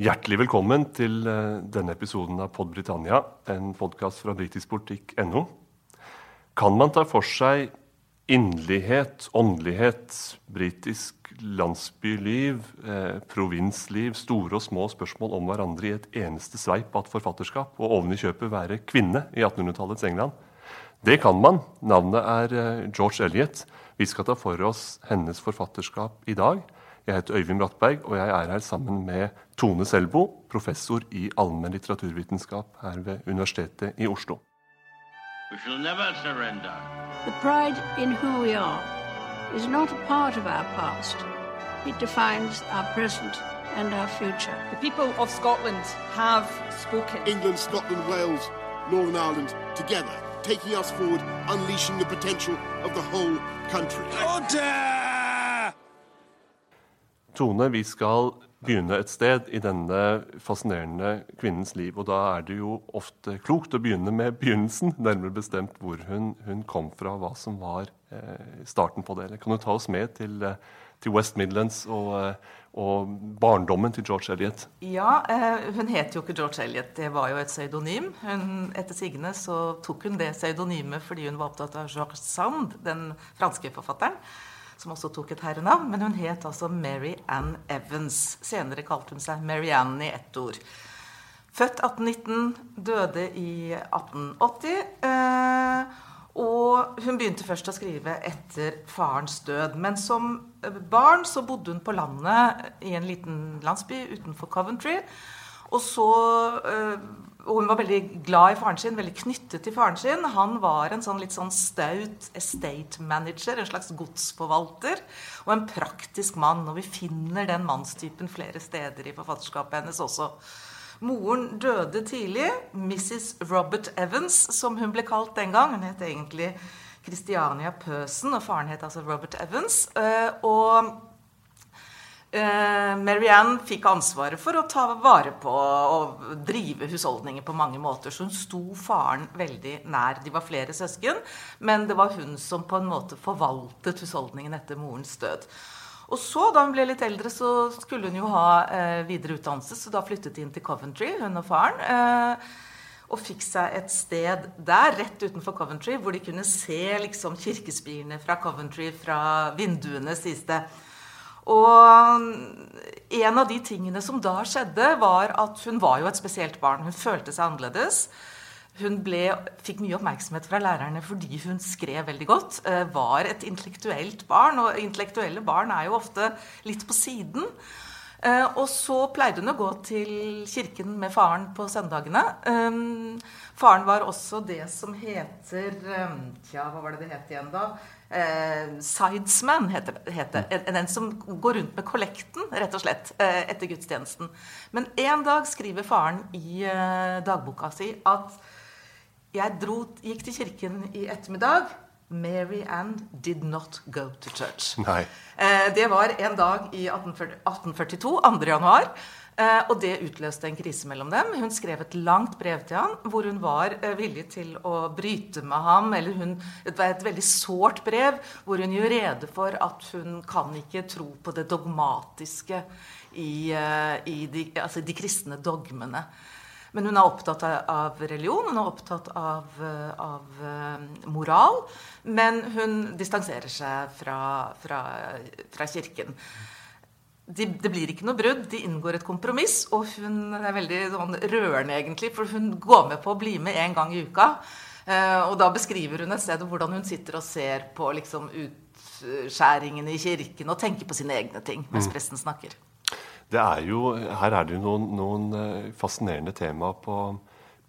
Hjertelig velkommen til eh, denne episoden av Pod Britannia, en podkast fra britiskpolitikk.no. Kan man ta for seg inderlighet, åndelighet, britisk landsbyliv, eh, provinsliv, store og små spørsmål om hverandre i et eneste sveip av et forfatterskap, og oven i kjøpet være kvinne i 1800-tallets England? Det kan man. Navnet er eh, George Eliot. Vi skal ta for oss hennes forfatterskap i dag. Jeg heter Øyvind Brattberg, og jeg er her sammen med Tone Selbo, professor i allmenn litteraturvitenskap her ved Universitetet i Oslo. We shall never surrender. The pride in who we are is not a part of our past. It defines our present and our future. The people of Scotland have spoken. England, Scotland, Wales, Northern Ireland together, taking us forward, unleashing the potential of the whole country. Tone, vi skal begynne et sted i denne fascinerende kvinnens liv. Og da er det jo ofte klokt å begynne med begynnelsen, nærmere bestemt hvor hun, hun kom fra, hva som var eh, starten på det. Kan du ta oss med til, eh, til West Midlands og, eh, og, barndommen til George Eliot? Ja, eh, hun het jo ikke George Eliot, det var jo et pseudonym. Etter sigende så tok hun det pseudonymet fordi hun var opptatt av George Sand, den franske forfatteren som også tok et herrenavn. Men hun het altså Mary Ann Evans. Senere kalte hun seg Mary Ann i ett ord. Født 1819, døde i 1880. Eh, og hun begynte først å skrive etter farens død. Men som barn så bodde hun på landet i en liten landsby utenfor Coventry. Og så eh, hun var veldig glad i faren sin, veldig knyttet til faren sin. Han var en sånn litt sånn staut estate manager, en slags godsforvalter, og en praktisk mann. Og vi finner den mannstypen flere steder i forfatterskapet hennes også. Moren døde tidlig. Mrs. Robert Evans, som hun ble kalt den gang. Hun het egentlig Christiania Pøsen, og faren het altså Robert Evans. Eh, og Eh, Marianne fikk ansvaret for å ta vare på og drive husholdninger på mange måter. Så hun sto faren veldig nær. De var flere søsken, men det var hun som på en måte forvaltet husholdningen etter morens død. Og så, da hun ble litt eldre, så skulle hun jo ha uh, videre utdannelse, så da flyttet de inn til Coventry, hun og faren. Uh, og fikk seg et sted der, rett utenfor Coventry, hvor de kunne se liksom, kirkespirene fra Coventry fra vinduene, sies det. Og en av de tingene som da skjedde, var at hun var jo et spesielt barn. Hun følte seg annerledes. Hun ble, fikk mye oppmerksomhet fra lærerne fordi hun skrev veldig godt. Eh, var et intellektuelt barn, og intellektuelle barn er jo ofte litt på siden. Eh, og så pleide hun å gå til kirken med faren på søndagene. Um, faren var også det som heter Tja, hva var det det het igjen, da? Eh, sidesman, heter det. Den som går rundt med kollekten, rett og slett, eh, etter gudstjenesten. Men en dag skriver faren i eh, dagboka si at jeg dro, gikk til kirken i ettermiddag. Mary Ann did not go to church. Eh, det var en dag i 1842, 2. januar. Eh, og det utløste en krise mellom dem. Hun skrev et langt brev til han hvor hun var eh, villig til å bryte med ham. eller hun, Det var et veldig sårt brev hvor hun gjør rede for at hun kan ikke tro på det dogmatiske i, eh, i de, altså de kristne dogmene. Men hun er opptatt av religion, hun er opptatt av, av moral. Men hun distanserer seg fra, fra, fra kirken de, det blir ikke noe brudd. De inngår et kompromiss. Og hun er veldig sånn rørende, egentlig, for hun går med på å bli med en gang i uka. Eh, og da beskriver hun et sted hvordan hun sitter og ser på liksom, utskjæringene i kirken og tenker på sine egne ting mens mm. presten snakker. Det Er jo, her er det jo noen, noen eh, fascinerende tema på,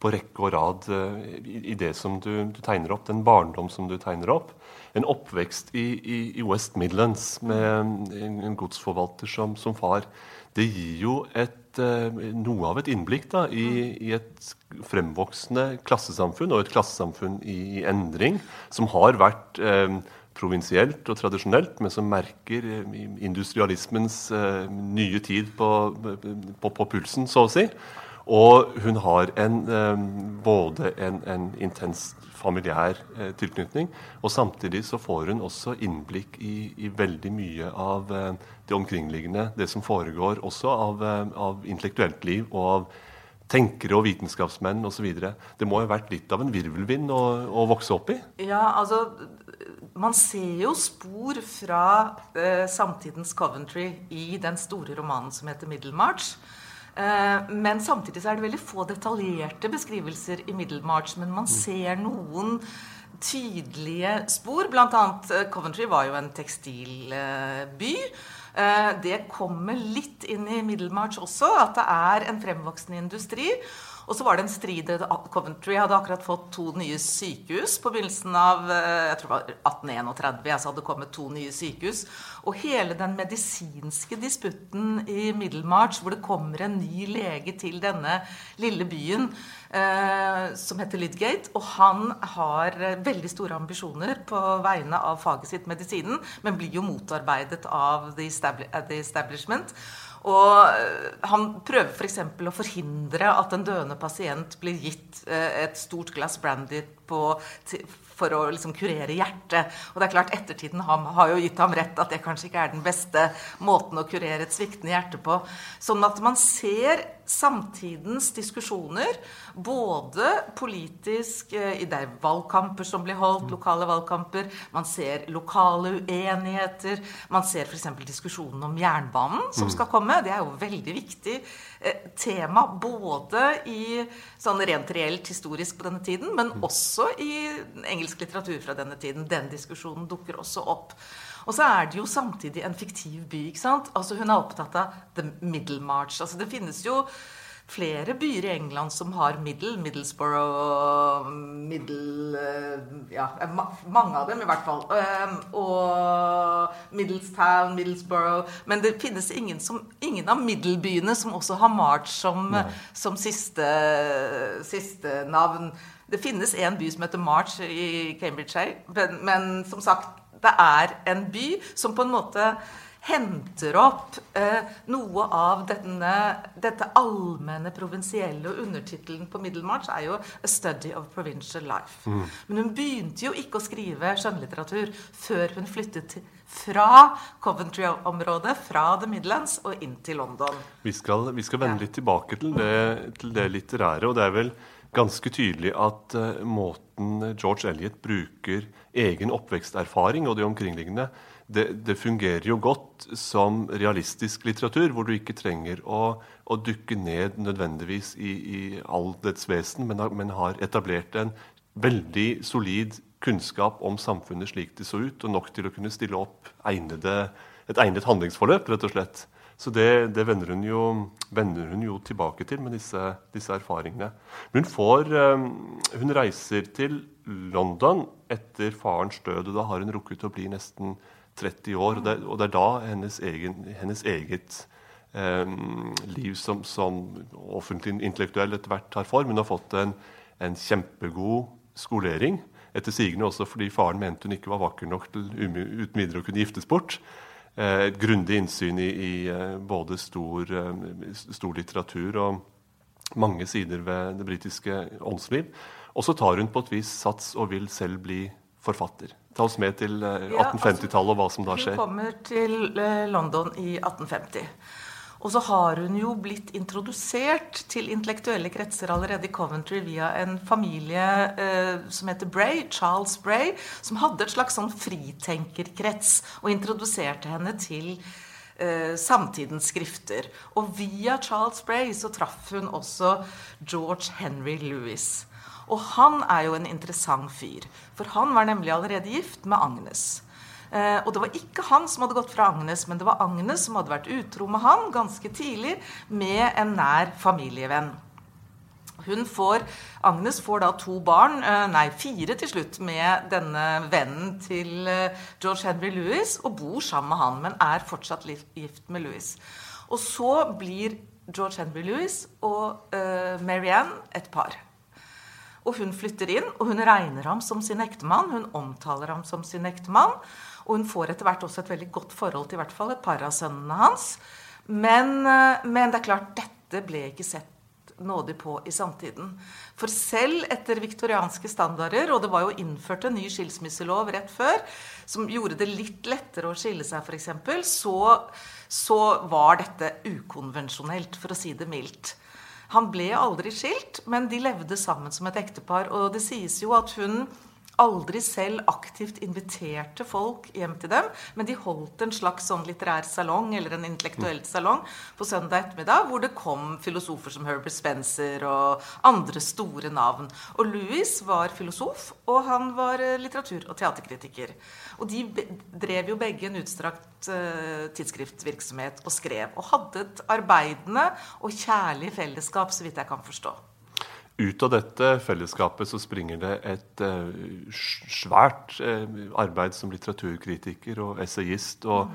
på rekke og rad uh, i, det som du, du, tegner opp, den barndom som du tegner opp en oppvekst i, i, i, West Midlands med en, godsforvalter som, som, far, det gir jo et, eh, noe av et innblikk da, i, i, et fremvoksende klassesamfunn, og et klassesamfunn i, i endring, som har vært eh, provinsielt og tradisjonelt, men som merker eh, industrialismens eh, nye tid på, på, på, pulsen, så å si. Og hun har en, eh, både en, en intens familiær eh, tilknytning, og samtidig så får hun også innblikk i, i veldig mye av eh, det omkringliggende, det som foregår også av, av intellektuelt liv og av tenkere og vitenskapsmenn osv. Det må ha vært litt av en virvelvind å, å vokse opp i? Ja, altså Man ser jo spor fra eh, samtidens Coventry i den store romanen som heter 'Middlemarch'. Eh, men samtidig så er det veldig få detaljerte beskrivelser i Middlemarch. Men man ser noen tydelige spor. Blant annet eh, Coventry var jo en tekstilby. Eh, det kommer litt inn i Middlemarch også, at det er en fremvoksende industri. Og så var det en strid Coventry hadde akkurat fått to nye sykehus på begynnelsen av jeg tror det var 1831. så hadde det kommet to nye sykehus. Og hele den medisinske disputten i Middlemarch, hvor det kommer en ny lege til denne lille byen eh, som heter Lydgate, og han har veldig store ambisjoner på vegne av faget sitt medisinen, men blir jo motarbeidet av the, establishment. Og eh, han prøver f.eks. For å forhindre at en døende pasient blir gitt eh, et stort glass brandy på, for å liksom kurere hjertet. Og det er klart, Ettertiden har, har, jo gitt ham rett at det kanskje ikke er den beste måten å kurere et sviktende hjerte på. Sånn at man ser samtidens diskusjoner, både politisk eh, i de valgkamper som blir holdt, lokale valgkamper, man ser lokale uenigheter, man ser f.eks. diskusjonen om jernbanen som mm. skal komme. Det er jo veldig viktig tema både i sånn rent reelt historisk på denne tiden, men mm. også i engelsk litteratur fra denne tiden. Den diskusjonen dukker også opp. Og så er det jo samtidig en fiktiv by. ikke sant? Altså Hun er opptatt av the Middle March. Altså Det finnes jo flere byer i England som har middel. Middlesbrough Middle eh, Ja, mange av dem i hvert fall. Ehm, og Middlestown, Middlesbrough Men det finnes ingen, som, ingen av middelbyene som også har March som, som siste, siste navn. Det finnes en by som heter March i Cambridgeshire, men, men som sagt, det er en by som på en måte henter opp eh, noe av denne, dette allmenne provinsielle. Og undertittelen på Middelmarch er jo 'A Study of Provincial Life'. Mm. Men hun begynte jo ikke å skrive skjønnlitteratur før hun flyttet fra Coventry-området, fra The Midlands og inn til London. Vi skal, vi skal vende litt tilbake til det, til det litterære. og det er vel ganske tydelig at uh, måten George Eliot bruker egen oppveksterfaring og det omkringliggende, det, det, fungerer jo godt som realistisk litteratur, hvor du ikke trenger å, å dykke ned nødvendigvis i, i all dets vesen, men, men, har etablert en veldig solid kunnskap om samfunnet slik det så ut, og nok til å kunne stille opp egnede, et egnet handlingsforløp, rett og slett. Så det, det vender, hun jo, vender, hun jo, tilbake til med disse, disse erfaringene. Hun, får, eh, hun reiser til London etter farens død, og da har hun rukket å bli nesten 30 år. Og det, og det er da hennes, egen, hennes eget eh, liv som, som, offentlig intellektuell etter hvert tar form. Hun har fått en, en kjempegod skolering. Etter sigende også fordi faren mente hun ikke var vakker nok til uten videre å kunne giftes bort. Eh, et grundig innsyn i, i eh, både stor, eh, stor, litteratur og mange sider ved det britiske åndsliv. Og så tar hun på et vis sats og vil selv bli forfatter. Ta oss med til 1850-tallet og hva som da skjer. Hun kommer til London i 1850. Og så har hun jo blitt introdusert til intellektuelle kretser allerede i Coventry via en familie eh, som heter Bray, Charles Bray, som hadde et slags sånn fritenkerkrets, og introduserte henne til eh, samtidens skrifter. Og via Charles Bray så traff hun også George Henry Lewis. Og han er jo en interessant fyr, for han var nemlig allerede gift med Agnes. Eh, og det var ikke han som hadde gått fra Agnes, men det var Agnes som hadde vært utro med han ganske tidlig med en nær familievenn. Hun får, Agnes får da to barn, eh, nei fire til slutt, med denne vennen til eh, George Henry Lewis, og bor sammen med han, men er fortsatt gift med Lewis. Og så blir George Henry Lewis og uh, Marianne et par. Og hun flytter inn, og hun regner ham som sin ektemann. Hun omtaler ham som sin ektemann. Og hun får etter hvert også et veldig godt forhold til i hvert fall et par av sønnene hans. Men, eh, men, det er klart, dette ble ikke sett nådig på i samtiden. For selv etter viktorianske standarder, og det var jo innført en ny skilsmisselov rett før, som gjorde det litt lettere å skille seg, f.eks., så, så var dette ukonvensjonelt, for å si det mildt. Han ble aldri skilt, men de levde sammen som et ektepar. Og det sies jo at hun aldri selv aktivt inviterte folk hjem til dem, men de holdt en slags sånn litterær salong eller en intellektuell salong på søndag ettermiddag, hvor det kom filosofer som Herbert Spencer og andre store navn. Og Louis var filosof, og han var eh, litteratur- og teaterkritiker. Og de drev jo begge en utstrakt uh, tidsskriftvirksomhet og skrev, og hadde et arbeidende og kjærlig fellesskap, så vidt jeg kan forstå. Ut av dette fellesskapet så springer det et uh, svært uh, arbeid som litteraturkritiker og essayist og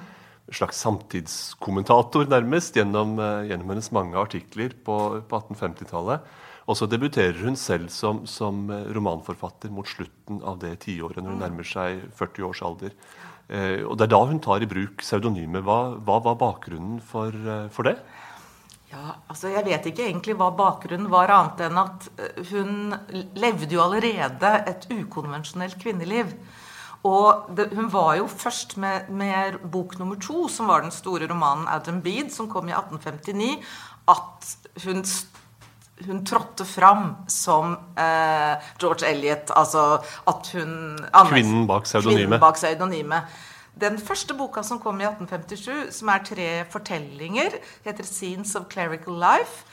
slags samtidskommentator, nærmest, gjennom, uh, gjennom hennes mange artikler på, på 1850-tallet. Og så debuterer hun selv som, som, romanforfatter mot slutten av det tiåret, når hun mm. nærmer seg 40 års alder. og Det er da hun tar i bruk pseudonymet. Hva, hva var bakgrunnen for, for det? Ja, altså Jeg vet ikke egentlig hva bakgrunnen var, annet enn at eh, hun levde jo allerede et ukonvensjonelt kvinneliv. Og det, hun var jo først med, med, bok nummer to, som var den store romanen 'Adam Bede', som kom i 1859, at hun, hun trådte fram som eh, George Eliot. Altså at hun Kvinnen bak pseudonymet. Den første boka som kom i 1857, som er tre fortellinger, heter 'Scenes of Clerical Life'.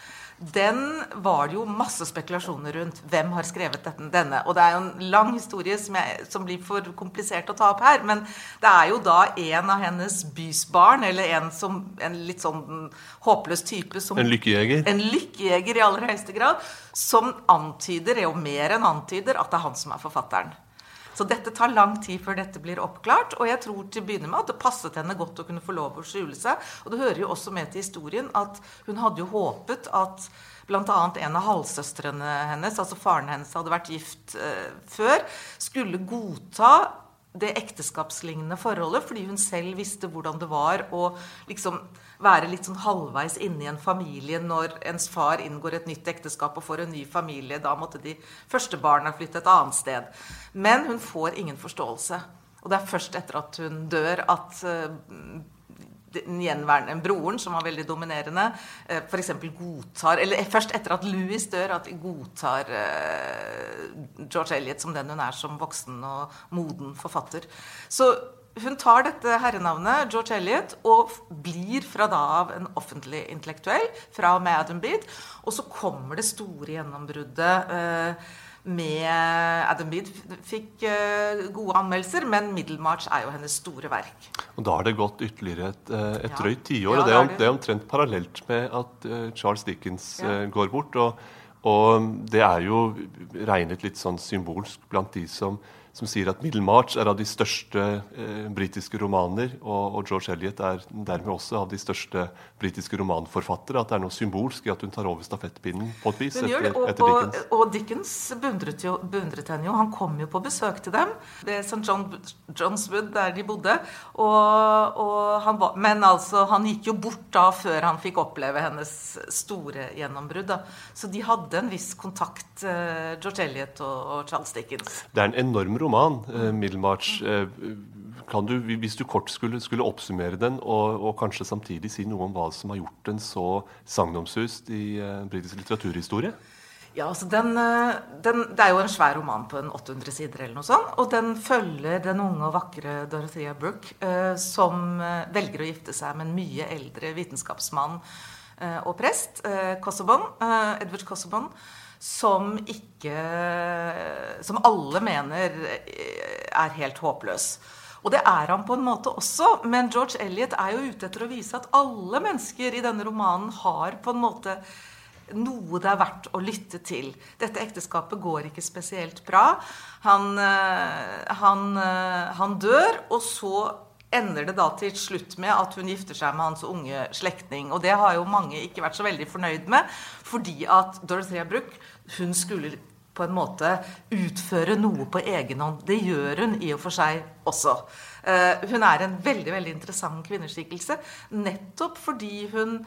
Den var det jo masse spekulasjoner rundt. Hvem har skrevet denne? Og det er jo en lang historie som, jeg, som, blir for komplisert å ta opp her. Men det er jo da en av hennes bysbarn, eller en, som, en litt sånn håpløs type som, En lykkejeger? En lykkejeger i aller høyeste grad. Som antyder, og mer enn antyder, at det er han som er forfatteren. Så dette tar lang tid før dette blir oppklart. Og jeg tror til å begynne med at det passet henne godt å kunne få lov å skjule seg. Og det hører jo også med til historien at hun hadde jo håpet at bl.a. en av halvsøstrene hennes, altså faren hennes, hadde vært gift eh, før, skulle godta det ekteskapslignende forholdet, fordi hun selv visste hvordan det var å liksom være litt sånn halvveis inni en familie når ens far inngår et nytt ekteskap og får en ny familie. Da måtte de første barna flytte et annet sted. Men hun får ingen forståelse. Og det er først etter at hun dør, at uh, den gjenværende broren, som var veldig dominerende, eh, f.eks. godtar Eller først etter at Louis dør, at de godtar uh, George Eliot som den hun er som voksen og moden forfatter. Så hun tar dette herrenavnet, George Eliot, og blir fra da av en offentlig intellektuell fra og med Adam Bede. Og så kommer det store gjennombruddet eh, med Adam Bede fikk eh, gode anmeldelser, men 'Middlemarch' er jo hennes store verk. Og Da har det gått ytterligere et, et ja. drøyt tiår. Ja, det er, det er, omtrent parallelt med at Charles Dickens ja. går bort. Og, og, det er jo regnet litt sånn symbolsk blant de som som sier at 'Middelmarch' er av de største eh, britiske romaner, og, og, George Eliot er dermed også av de største britiske romanforfattere. At det er noe symbolsk i at hun tar over stafettpinnen på et vis etter, og, etter, Dickens. Og, og Dickens beundret, jo, beundret henne jo. Han kom jo på besøk til dem ved St. John, John's Wood, der de bodde. Var, men altså, han gikk jo bort da før han fikk oppleve hennes store gjennombrudd. Så de hadde en viss kontakt, eh, George Eliot og, Charles Dickens. Det er en enorm roman, eh, 'Middelmarch'. Eh, kan du, hvis du kort skulle, skulle oppsummere den, og, og, kanskje samtidig si noe om hva som har gjort den så sagnomsust i eh, britisk litteraturhistorie? Ja, altså den, eh, den, Det er jo en svær roman på en 800 sider, eller noe sånt. Og den følger den unge og vakre Dorothea Brooke, eh, som eh, velger å gifte seg med en mye eldre vitenskapsmann eh, og prest, eh, Kossebon, Edward Kossebon som ikke Som alle mener er helt håpløs. Og det er han på en måte også, men George Eliot er jo ute etter å vise at alle mennesker i denne romanen har på en måte noe det er verdt å lytte til. Dette ekteskapet går ikke spesielt bra. Han, eh, han, eh, han dør, og så ender det da til slutt med at hun gifter seg med hans unge slektning. Og det har jo mange ikke vært så veldig fornøyd med, fordi at Dorothea Brooke hun skulle på en måte utføre noe på egen hånd. Det gjør hun i og for seg også. Uh, hun er en veldig veldig interessant kvinneskikkelse nettopp fordi hun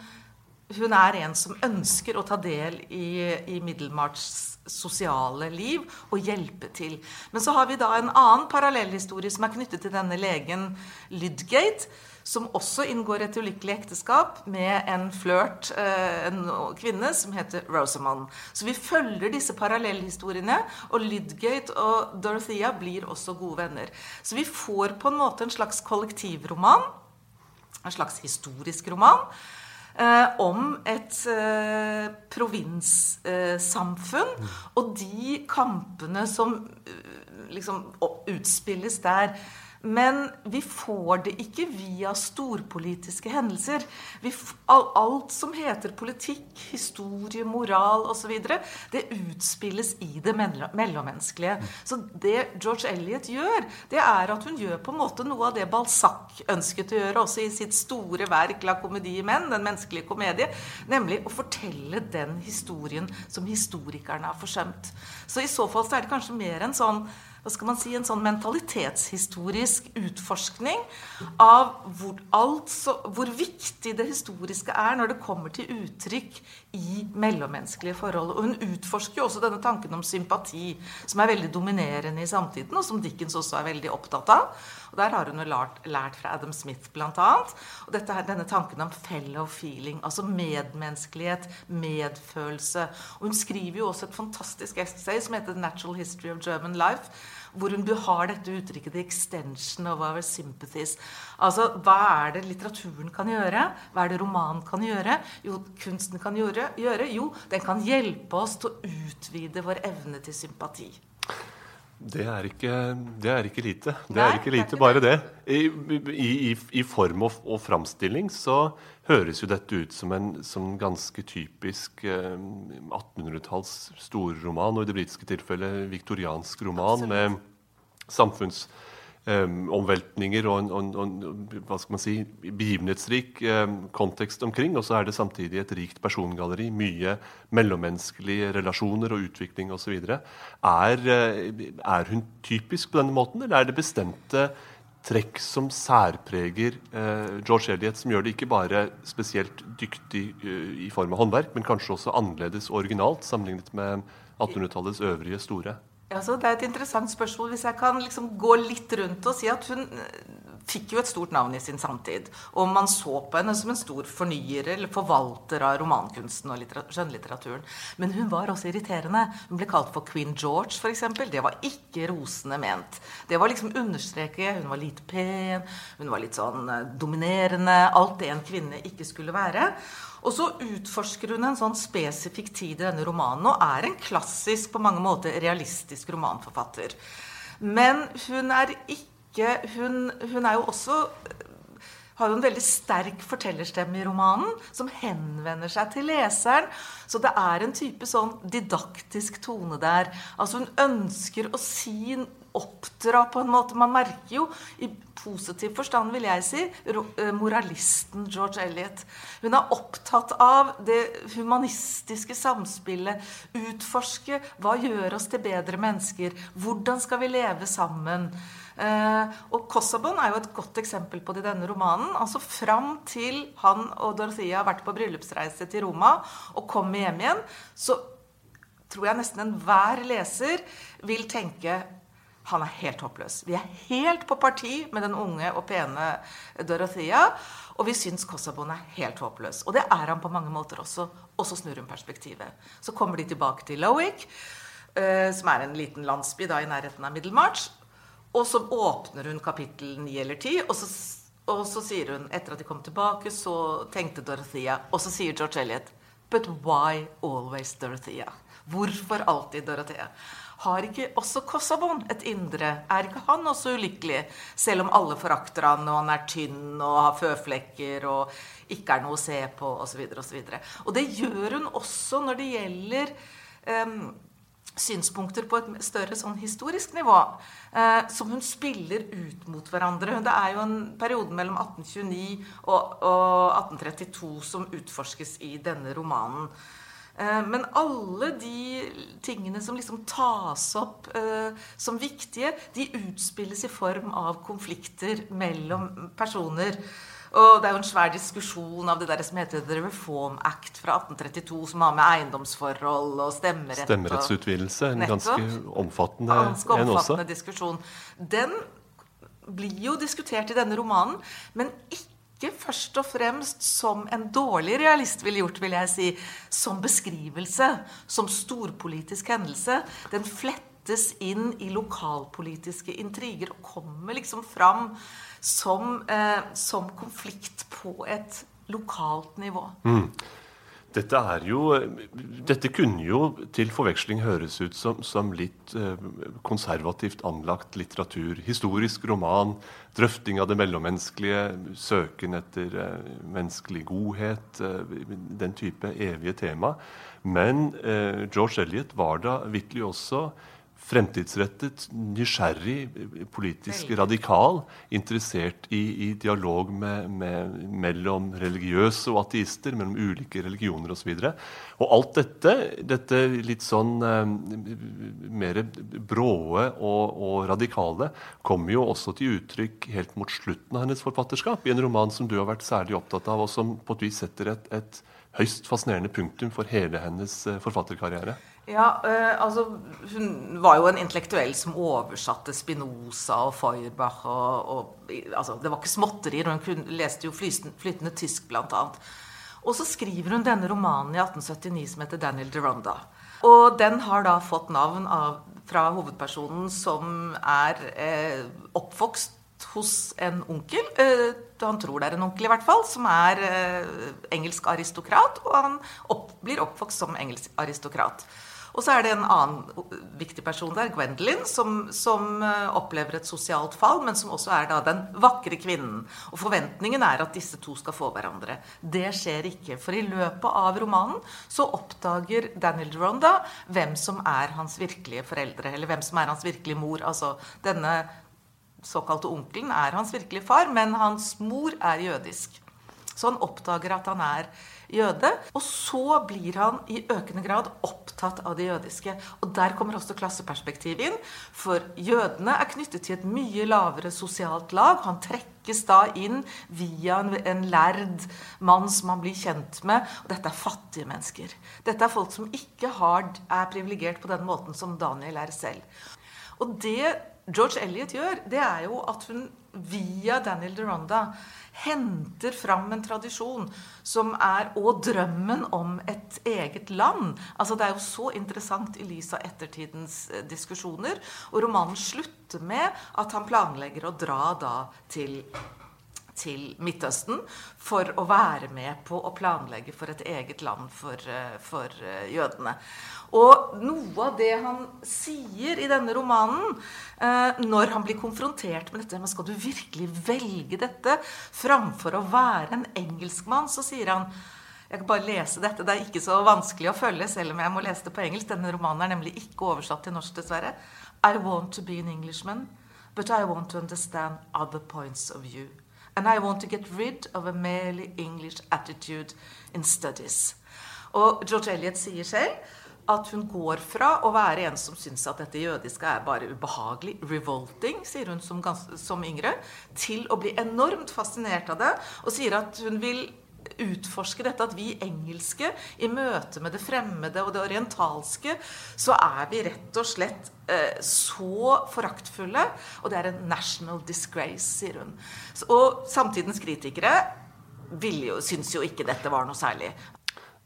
hun er en som ønsker å ta del i, i Middelmarts sosiale liv og hjelpe til. Men så har vi da en annen parallellhistorie som er knyttet til denne legen Lydgate, som også inngår et ulykkelig ekteskap med en flørt, eh, en kvinne som heter Rosamond. Så vi følger disse parallellhistoriene, og Lydgate og Dorothea blir også gode venner. Så vi får på en måte en slags kollektivroman, en slags historisk roman eh, om et eh, provinssamfunn eh, og de kampene som eh, liksom utspilles der. Men vi får det ikke via storpolitiske hendelser. alt som heter politikk, historie, moral osv., det utspilles i det mellommenneskelige. Så det George Eliot gjør, det er at hun gjør på en måte noe av det Balzac ønsket å gjøre også i sitt store verk 'La Comedie menn', den menneskelige komedie, nemlig å fortelle den historien som historikerne har forsømt. Så i så fall så er det kanskje mer en sånn hva skal man si, en sånn mentalitetshistorisk utforskning av hvor, altså, hvor viktig det historiske er når det kommer til uttrykk i mellommenneskelige forhold. Og hun utforsker jo også denne tanken om sympati, som er veldig dominerende i samtiden, og som Dickens også er veldig opptatt av. Og Der har hun jo lært, lært fra Adam Smith bl.a. Og dette er denne tanken om fellow feeling, altså medmenneskelighet, medfølelse. Og hun skriver jo også et fantastisk essay som heter The Natural History of German Life hvor hun har dette uttrykket 'the extension of our sympathies'. Altså, Hva er det litteraturen kan gjøre? Hva er det romanen kan gjøre? Jo, kunsten kan gjøre, gjøre? Jo, den kan hjelpe oss til å utvide vår evne til sympati. Det er ikke, det er ikke lite. Det Nei, er ikke lite, bare det. I, i, i form og, og, framstilling så høres jo dette ut som en som ganske typisk eh, 1800-talls storroman, og i det britiske tilfellet viktoriansk roman Absolutt. med samfunnsomveltninger eh, og en, en, en, hva skal man si, begivenhetsrik eh, kontekst omkring. Og så er det samtidig et rikt persongalleri, mye mellommenneskelige relasjoner og utvikling osv. Er, uh, er hun typisk på denne måten, eller er det bestemte trekk som særpreger eh, George Eliot, som gjør det ikke bare spesielt dyktig uh, i form av håndverk, men kanskje også annerledes originalt sammenlignet med 1800-tallets øvrige store? Altså, det er et interessant spørsmål. Hvis jeg kan liksom gå litt rundt og si at hun fikk jo et stort navn i sin samtid. Og man så på henne som en stor fornyer eller forvalter av romankunsten og skjønnlitteraturen. Men hun var også irriterende. Hun ble kalt for Queen George, f.eks. Det var ikke rosende ment. Det var liksom understreke Hun var lite pen, hun var litt sånn eh, dominerende. Alt det en kvinne ikke skulle være. Og så utforsker hun en sånn spesifikk tid i denne romanen og er en klassisk, på mange måter realistisk romanforfatter. Men hun er ikke Hun, hun er jo også har jo en veldig sterk fortellerstemme i romanen, som henvender seg til leseren. Så det er en type sånn didaktisk tone der. Altså Hun ønsker å si oppdra på en måte. Man merker jo, i positiv forstand vil jeg si, eh, moralisten George Eliot. Hun er opptatt av det humanistiske samspillet. Utforske hva gjør oss til bedre mennesker. Hvordan skal vi leve sammen? Eh, og Kossabon er jo et godt eksempel på det i denne romanen. altså Fram til han og Dorothea har vært på bryllupsreise til Roma og kommer hjem igjen, så tror jeg nesten enhver leser vil tenke han er helt håpløs. Vi er helt på parti med den unge og pene Dorothea. Og vi syns Kossabon er helt håpløs. Og det er han på mange måter også. Og så snur hun perspektivet. Så kommer de tilbake til Lowick, eh, som er en liten landsby da, i nærheten av Middlemarch. Og så åpner hun kapittel 9 eller 10, og så, og så sier hun Etter at de kom tilbake, så tenkte Dorothea Og så sier George Elliot But why always Dorothea? Hvorfor alltid Dorothea? Har ikke også Kossabon et indre? Er ikke han også ulykkelig? Selv om alle forakter han, og han er tynn og har føflekker og ikke er noe å se på, osv. Og, så og, og det gjør hun også når det gjelder um, synspunkter på et større sånn historisk nivå, eh, som hun spiller ut mot hverandre. Det er jo en periode mellom 1829 og, og 1832 som utforskes i denne romanen. Eh, men alle de tingene som liksom tas opp eh, som viktige, de utspilles i form av konflikter mellom personer. Og det er jo en svær diskusjon av det der som heter The Reform Act fra 1832, som har med eiendomsforhold og stemmerett Stemmerettsutvidelse, en ganske omfattende, Ganske en også. omfattende diskusjon. Den blir jo diskutert i denne romanen, men ikke først og fremst som en dårlig realist ville gjort, vil jeg si. Som beskrivelse, som storpolitisk hendelse. Den flettes inn i lokalpolitiske intriger og kommer liksom fram som, eh, som konflikt på et lokalt nivå. Dette, er jo, dette kunne jo til forveksling høres ut som, som litt eh, konservativt anlagt litteratur. Historisk roman, drøfting av det mellommenneskelige, søken etter eh, menneskelig godhet, eh, den type evige tema. Men George Eliot var da vitterlig også fremtidsrettet, nysgjerrig, politisk radikal, interessert i, i dialog med, med, mellom religiøse og ateister, mellom ulike religioner osv. Og, så og alt dette, dette litt sånn eh, mer bråe og, og radikale, kommer jo også til uttrykk helt mot slutten av hennes forfatterskap, i en roman som du har vært særlig opptatt av, og som på et vis setter et, et høyst fascinerende punktum for hele hennes eh, forfatterkarriere. Ja, eh, altså Hun var jo en intellektuell som oversatte Spinoza og Feuerbach. Og, og, altså, det var ikke småtterier. Hun kunne, leste jo flytende, flytende tysk, annet. Og så skriver hun denne romanen i 1879 som heter 'Daniel Deronda'. Og den har da fått navn av, fra hovedpersonen som er eh, oppvokst hos en onkel. Eh, han tror det er en onkel, i hvert fall, som er eh, engelsk aristokrat. Og han opp, blir oppvokst som engelsk aristokrat. Og så er det en annen viktig person der, Gwendolyn, som, som eh, opplever et sosialt fall, men som også er da den vakre kvinnen. Og forventningen er at disse to skal få hverandre. Det skjer ikke. For i løpet av romanen så oppdager Daniel Ronda hvem som er hans virkelige foreldre, eller hvem som er hans virkelige mor. Altså denne såkalte onkelen er hans virkelige far, men hans mor er jødisk. Så han oppdager at han er jøde. Og så blir han i økende grad opptatt av det jødiske. Og der kommer også klasseperspektivet inn. For jødene er knyttet til et mye lavere sosialt lag. Han trekkes da inn via en, en lærd mann som han blir kjent med. Og dette er fattige mennesker. Dette er folk som ikke har, er privilegert på den måten som Daniel er selv. Og det George Eliot gjør, det er jo at hun via Daniel Deronda henter fram en tradisjon som er Og drømmen om et eget land. Altså Det er jo så interessant i lys av ettertidens eh, diskusjoner. Og romanen slutter med at han planlegger å dra da til til Midtøsten for å være med på å planlegge for et eget land for, eh, for eh, jødene. Og noe av det han sier i denne romanen, eh, når han blir konfrontert med dette men Skal du virkelig velge dette framfor å være en engelskmann? Så sier han jeg kan bare lese dette. Det er ikke så vanskelig å følge, selv om jeg må lese det på engelsk. Denne romanen er nemlig ikke oversatt til norsk, dessverre. I want to be an Englishman, but I want to understand other points of view. And I want to get rid of a merely English attitude in studies. Og George Eliot sier selv at hun går fra å være en som syns at dette jødiske er bare ubehagelig, revolting, sier hun som, som yngre, til å bli enormt fascinert av det, og sier at hun vil utforske dette at vi engelske i møte med det fremmede og det orientalske, så er vi rett og slett eh, så foraktfulle. Og det er en national disgrace, sier hun. Og samtidens kritikere ville jo, syns jo ikke dette var noe særlig.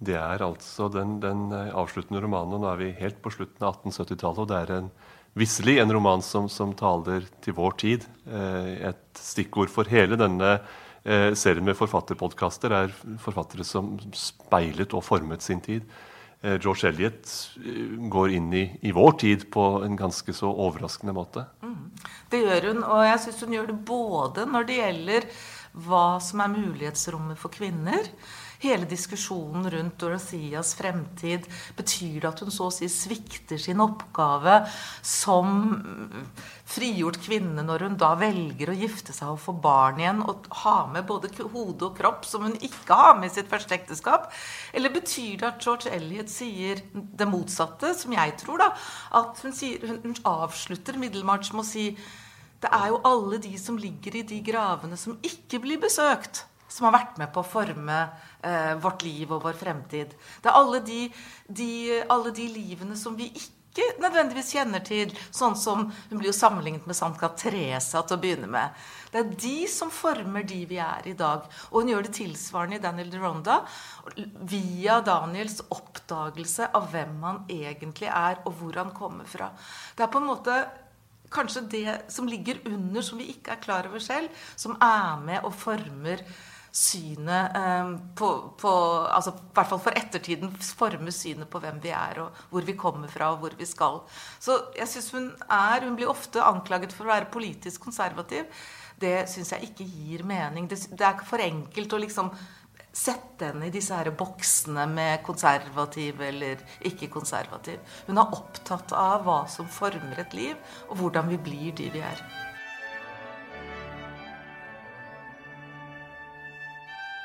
Det er altså den, den eh, avsluttende romanen, og nå er vi helt på slutten av 1870-tallet. Og det er en, visselig en roman som, som taler til vår tid. Eh, et stikkord for hele denne eh, serien med forfatterpodkaster er forfattere som speilet og formet sin tid. George Eliot eh, går inn i, i vår tid på en ganske så overraskende måte. Det gjør hun, og jeg syns hun gjør det både når det gjelder hva som er mulighetsrommet for kvinner. Hele diskusjonen rundt Dorotheas fremtid. Betyr det at hun så å si svikter sin oppgave som frigjort kvinne når hun da velger å gifte seg og få barn igjen og ha med både hode og kropp, som hun ikke har med i sitt første ekteskap? Eller betyr det at George Eliot sier det motsatte, som jeg tror, da? At hun, sier, hun avslutter Middelmarch med å si det er jo alle de som ligger i de gravene som ikke blir besøkt, som har vært med på å forme eh, vårt liv og vår fremtid. Det er alle de, de, alle de livene som vi ikke nødvendigvis kjenner til, sånn som hun blir jo sammenlignet med Santa Teresa til å begynne med. Det er de som former de vi er i dag. Og hun gjør det tilsvarende i Daniel Deronda via Daniels oppdagelse av hvem han egentlig er, og hvor han kommer fra. Det er på en måte kanskje det som ligger under, som vi ikke er klar over selv, som er med og former synet eh, på, på, altså I hvert fall for ettertiden forme synet på hvem vi er, og hvor vi kommer fra, og hvor vi skal. Så jeg synes hun er Hun blir ofte anklaget for å være politisk konservativ. Det syns jeg ikke gir mening. Det, det er for enkelt å liksom sette henne i disse her boksene med konservativ eller ikke-konservativ. Hun er opptatt av hva som former et liv, og hvordan vi blir de vi er.